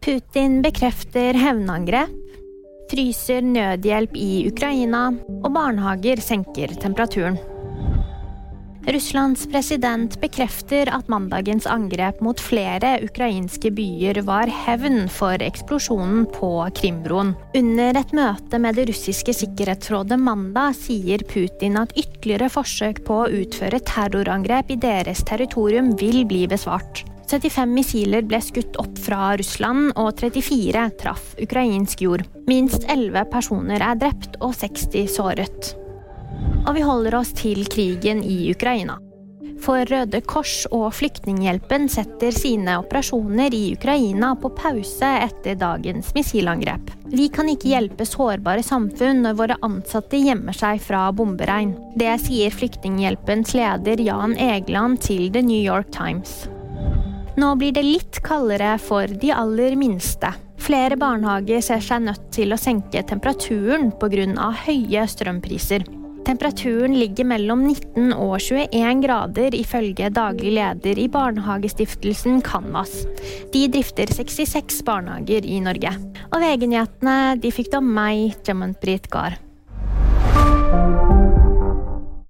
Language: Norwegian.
Putin bekrefter hevnangrep, fryser nødhjelp i Ukraina, og barnehager senker temperaturen. Russlands president bekrefter at mandagens angrep mot flere ukrainske byer var hevn for eksplosjonen på Krimbroen. Under et møte med det russiske sikkerhetsrådet mandag sier Putin at ytterligere forsøk på å utføre terrorangrep i deres territorium vil bli besvart. 75 missiler ble skutt opp fra Russland, og 34 traff ukrainsk jord. Minst 11 personer er drept og 60 såret. Og vi holder oss til krigen i Ukraina. For Røde Kors og Flyktninghjelpen setter sine operasjoner i Ukraina på pause etter dagens missilangrep. Vi kan ikke hjelpe sårbare samfunn når våre ansatte gjemmer seg fra bomberegn. Det sier Flyktninghjelpens leder Jan Egeland til The New York Times. Nå blir det litt kaldere for de aller minste. Flere barnehager ser seg nødt til å senke temperaturen pga. høye strømpriser. Temperaturen ligger mellom 19 og 21 grader, ifølge daglig leder i barnehagestiftelsen Canvas. De drifter 66 barnehager i Norge. Og VG-nyhetene de fikk du av meg, Jamant Brit Gahr.